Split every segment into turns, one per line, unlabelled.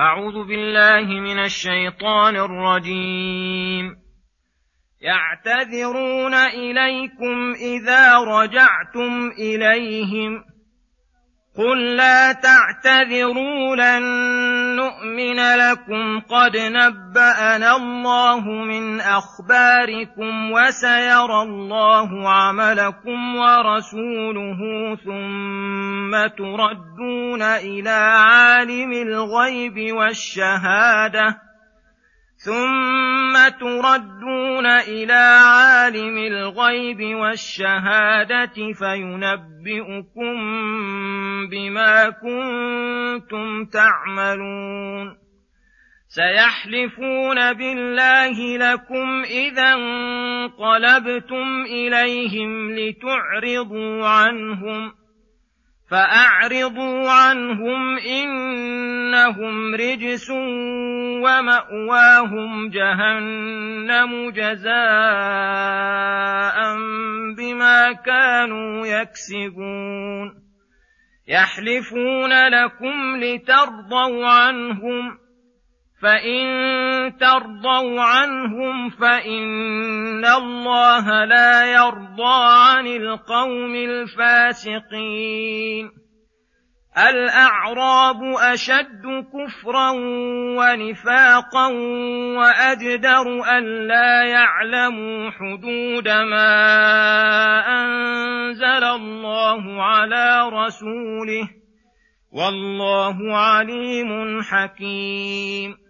أعوذ بالله من الشيطان الرجيم. يعتذرون إليكم إذا رجعتم إليهم. قل لا تعتذروا لن نؤمن لكم قد نبأنا الله من أخباركم وسيرى الله عملكم ورسوله ثم تردون إلى عالم الغيب والشهادة ثم تردون إلى عالم الغيب والشهاده فينبئكم بما كنتم تعملون سيحلفون بالله لكم اذا انقلبتم اليهم لتعرضوا عنهم فأعرضوا عنهم إنهم رجس ومأواهم جهنم جزاء بما كانوا يكسبون. يحلفون لكم لترضوا عنهم فإن ترضوا عنهم فإن الله لا يرضى عن القوم الفاسقين الأعراب أشد كفرا ونفاقا وأجدر ألا يعلموا حدود ما أنزل الله على رسوله والله عليم حكيم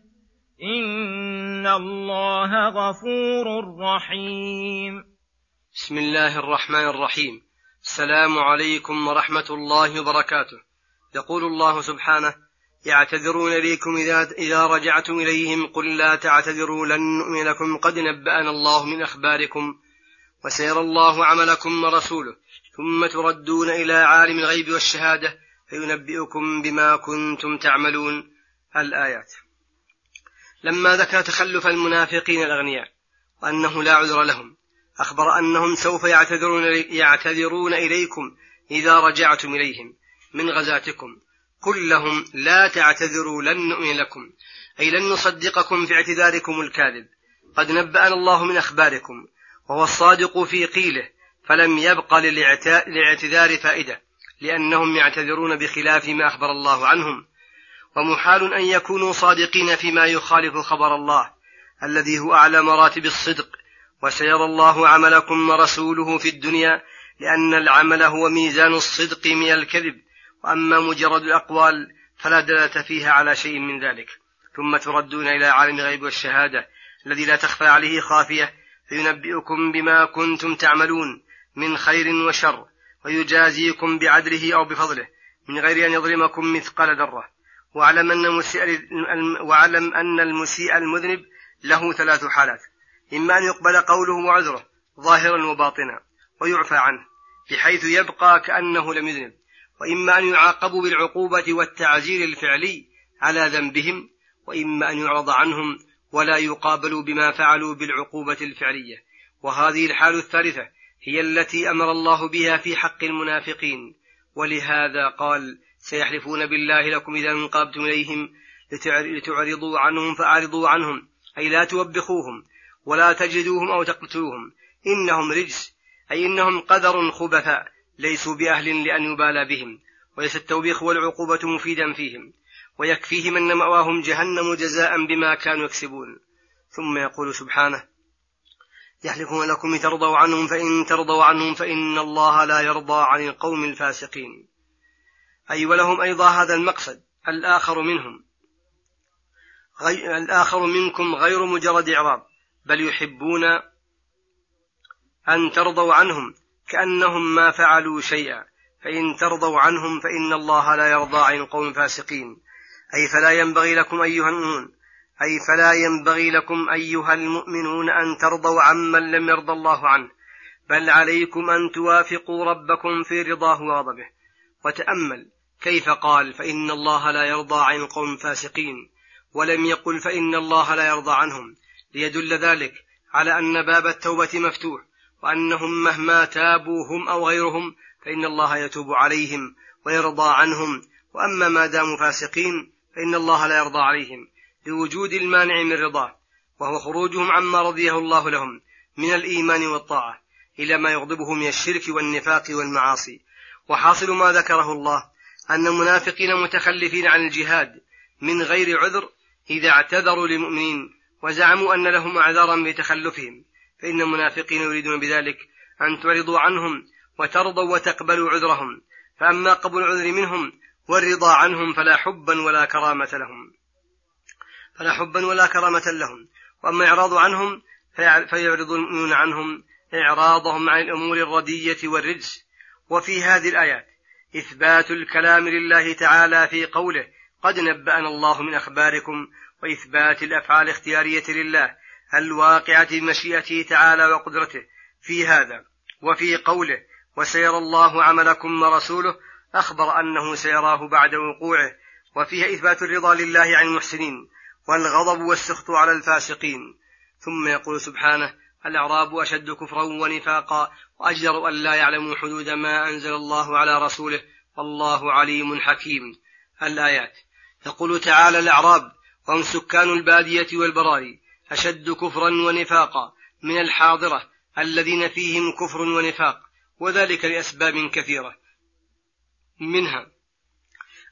إن الله غفور رحيم.
بسم الله الرحمن الرحيم. السلام عليكم ورحمة الله وبركاته. يقول الله سبحانه يعتذرون إليكم إذا, إذا رجعتم إليهم قل لا تعتذروا لن نؤمن لكم قد نبأنا الله من أخباركم وسيرى الله عملكم ورسوله. ثم تردون إلى عالم الغيب والشهادة فينبئكم بما كنتم تعملون. الآيات لما ذكر تخلف المنافقين الأغنياء وأنه لا عذر لهم أخبر أنهم سوف يعتذرون, يعتذرون إليكم إذا رجعتم إليهم من غزاتكم. قل لهم لا تعتذروا لن نؤمن لكم أي لن نصدقكم في اعتذاركم الكاذب. قد نبأنا الله من أخباركم وهو الصادق في قيله فلم يبق للاعتذار فائدة لأنهم يعتذرون بخلاف ما أخبر الله عنهم. ومحال أن يكونوا صادقين فيما يخالف خبر الله الذي هو أعلى مراتب الصدق وسيرى الله عملكم ورسوله في الدنيا لأن العمل هو ميزان الصدق من الكذب وأما مجرد الأقوال فلا دلالة فيها على شيء من ذلك. ثم تردون إلى عالم الغيب والشهادة الذي لا تخفى عليه خافية فينبئكم بما كنتم تعملون من خير وشر ويجازيكم بعدله أو بفضله من غير أن يظلمكم مثقال ذرة. واعلم أن المسيء واعلم أن المسيء المذنب له ثلاث حالات. إما أن يقبل قوله وعذره ظاهرا وباطنا ويعفى عنه بحيث يبقى كأنه لم يذنب. وإما أن يعاقبوا بالعقوبة والتعزير الفعلي على ذنبهم وإما أن يعرض عنهم ولا يقابلوا بما فعلوا بالعقوبة الفعلية. وهذه الحال الثالثة هي التي أمر الله بها في حق المنافقين ولهذا قال سيحلفون بالله لكم إذا انقلبتم إليهم لتعرضوا عنهم فأعرضوا عنهم أي لا توبخوهم ولا تجدوهم أو تقتلوهم. إنهم رجس أي إنهم قدر خبثاء ليسوا بأهل لأن يبالى بهم وليس التوبيخ والعقوبة مفيدا فيهم ويكفيهم أن مأواهم جهنم جزاء بما كانوا يكسبون. ثم يقول سبحانه يحلفون لكم لترضوا عنهم فإن ترضوا عنهم فإن الله لا يرضى عن القوم الفاسقين. أي ولهم أيضا هذا المقصد الآخر منهم. غي... الآخر منكم غير مجرد إعراض بل يحبون أن ترضوا عنهم كأنهم ما فعلوا شيئا. فإن ترضوا عنهم فإن الله لا يرضى عن القوم الفاسقين. أي فلا ينبغي لكم أيها المؤمنون أي فلا ينبغي لكم أيها المؤمنون أن ترضوا عمن لم يرضى الله عنه. بل عليكم أن توافقوا ربكم في رضاه وغضبه. وتأمل كيف قال فإن الله لا يرضى عن القوم الفاسقين ولم يقل فإن الله لا يرضى عنهم ليدل ذلك على أن باب التوبة مفتوح وأنهم مهما تابوا هم أو غيرهم فإن الله يتوب عليهم ويرضى عنهم وأما ما داموا فاسقين فإن الله لا يرضى عليهم لوجود المانع من رضاه وهو خروجهم عما رضيه الله لهم من الإيمان والطاعة إلى ما يغضبه من الشرك والنفاق والمعاصي وحاصل ما ذكره الله أن المنافقين متخلفين عن الجهاد من غير عذر إذا اعتذروا للمؤمنين وزعموا أن لهم أعذارا بتخلفهم. فإن المنافقين يريدون بذلك أن تعرضوا عنهم وترضوا وتقبلوا عذرهم. فأما قبول العذر منهم والرضا عنهم فلا حبا ولا كرامة لهم. فلا حبا ولا كرامة لهم. وأما إعراض عنهم فيعرض المؤمنون عنهم إعراضهم عن الأمور الردية والرجس. وفي هذه الآيات إثبات الكلام لله تعالى في قوله قد نبأنا الله من أخباركم وإثبات الأفعال الاختيارية لله الواقعة بمشيئته تعالى وقدرته في هذا وفي قوله وسيرى الله عملكم ورسوله أخبر أنه سيراه بعد وقوعه وفيها إثبات الرضا لله عن المحسنين والغضب والسخط على الفاسقين ثم يقول سبحانه الأعراب أشد كفرا ونفاقا وأجدر أن لا يعلموا حدود ما أنزل الله على رسوله. والله عليم حكيم. الآيات. يقول تعالى الأعراب وهم سكان البادية والبراري أشد كفرا ونفاقا من الحاضرة الذين فيهم كفر ونفاق وذلك لأسباب كثيرة منها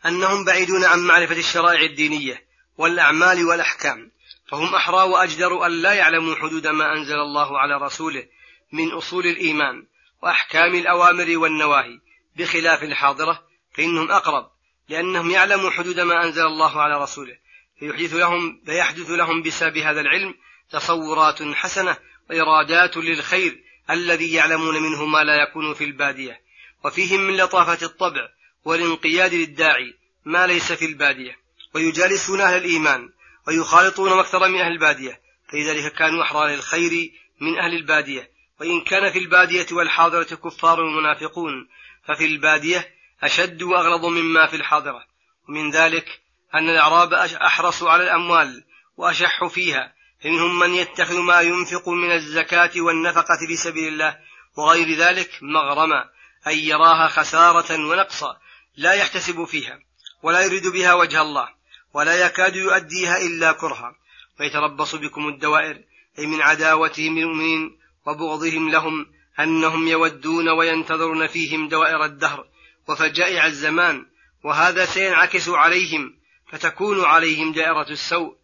أنهم بعيدون عن معرفة الشرائع الدينية والأعمال والأحكام فهم أحرى وأجدر أن لا يعلموا حدود ما أنزل الله على رسوله من أصول الإيمان وأحكام الأوامر والنواهي بخلاف الحاضرة فإنهم أقرب لأنهم يعلموا حدود ما أنزل الله على رسوله. فيحدث لهم فيحدث لهم بسبب هذا العلم تصورات حسنة وإرادات للخير الذي يعلمون منه ما لا يكون في البادية. وفيهم من لطافة الطبع والانقياد للداعي ما ليس في البادية. ويجالسون أهل الإيمان ويخالطون أكثر من أهل البادية فلذلك كانوا أحرى للخير من أهل البادية. وإن كان في البادية والحاضرة كفار منافقون ففي البادية أشد وأغلظ مما في الحاضرة. ومن ذلك أن الأعراب أحرصوا على الأموال وأشح فيها فمنهم من يتخذ ما ينفق من الزكاة والنفقة في سبيل الله وغير ذلك مغرما أي يراها خسارة ونقصا لا يحتسب فيها ولا يريد بها وجه الله. ولا يكاد يؤديها إلا كرها. ويتربص بكم الدوائر أي من عداوتهم للمؤمنين وبغضهم لهم أنهم يودون وينتظرون فيهم دوائر الدهر. وفجائع الزمان وهذا سينعكس عليهم فتكون عليهم دائرة السوء.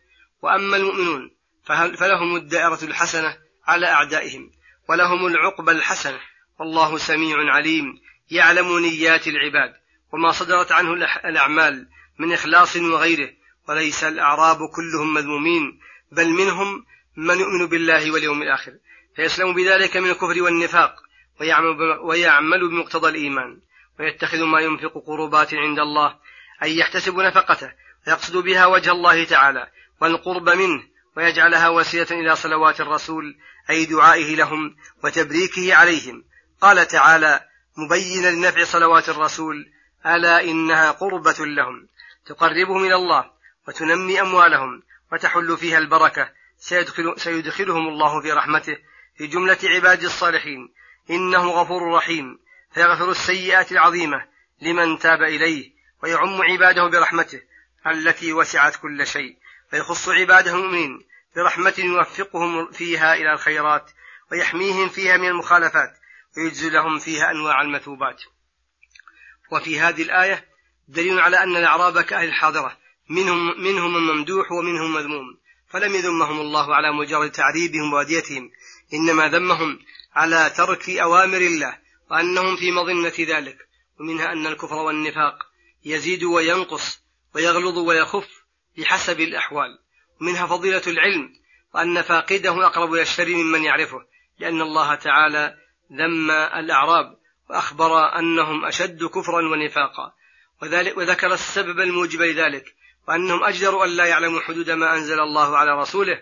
وأما المؤمنون فلهم الدائرة الحسنة على أعدائهم ولهم العقبى الحسنة. والله سميع عليم يعلم نيات العباد وما صدرت عنه الأعمال من إخلاص وغيره وليس الأعراب كلهم مذمومين بل منهم من يؤمن بالله واليوم الآخر. فيسلم بذلك من الكفر والنفاق ويعمل, بمقتضى الإيمان ويتخذ ما ينفق قربات عند الله أي يحتسب نفقته ويقصد بها وجه الله تعالى والقرب منه ويجعلها وسيلة إلى صلوات الرسول أي دعائه لهم وتبريكه عليهم. قال تعالى مبينا لنفع صلوات الرسول ألا إنها قربة لهم. تقربهم إلى الله وتنمي أموالهم وتحل فيها البركة. سيدخل سيدخلهم الله في رحمته. في جملة عباد الصالحين إنه غفور رحيم. فيغفر السيئات العظيمة لمن تاب إليه ويعم عباده برحمته التي وسعت كل شيء. فيخص عباده المؤمنين برحمة يوفقهم فيها إلى الخيرات ويحميهم فيها من المخالفات ويجزي لهم فيها أنواع المثوبات. وفي هذه الآية دليل على أن الأعراب كأهل الحاضرة منهم منهم الممدوح ومنهم مذموم. فلم يذمهم الله على مجرد تعذيبهم وأذيتهم إنما ذمهم على ترك أوامر الله وأنهم في مظنة ذلك. ومنها أن الكفر والنفاق يزيد وينقص ويغلظ ويخف بحسب الأحوال. ومنها فضيلة العلم وأن فاقده أقرب إلى الشر ممن يعرفه لأن الله تعالى ذم الأعراب وأخبر أنهم أشد كفرا ونفاقا. وذلك وذكر السبب الموجب لذلك وأنهم أجدروا أن لا يعلموا حدود ما أنزل الله على رسوله.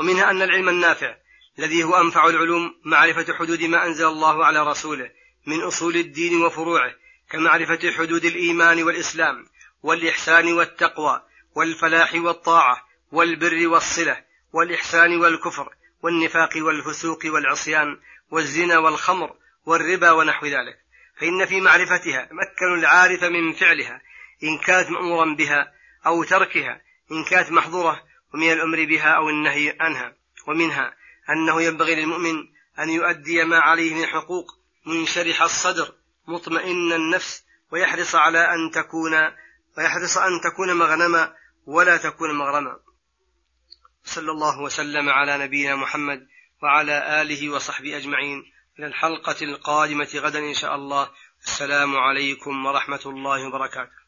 ومنها أن العلم النافع الذي هو أنفع العلوم معرفة حدود ما أنزل الله على رسوله من أصول الدين وفروعه كمعرفة حدود الإيمان والإسلام والإحسان والتقوى والفلاح والطاعة والبر والصلة والإحسان والكفر والنفاق والفسوق والعصيان والزنا والخمر والربا ونحو ذلك. فإن في معرفتها مكن العارف من فعلها إن كانت مأمورا بها أو تركها إن كانت محظورة ومن الأمر بها أو النهي عنها. ومنها أنه ينبغي للمؤمن أن يؤدي ما عليه من حقوق منشرح الصدر مطمئن النفس ويحرص على أن تكون ويحرص أن تكون مغنما ولا تكون مغرما. صلى الله وسلم على نبينا محمد وعلى آله وصحبه أجمعين. إلى الحلقة القادمة غدا إن شاء الله. السلام عليكم ورحمة الله وبركاته.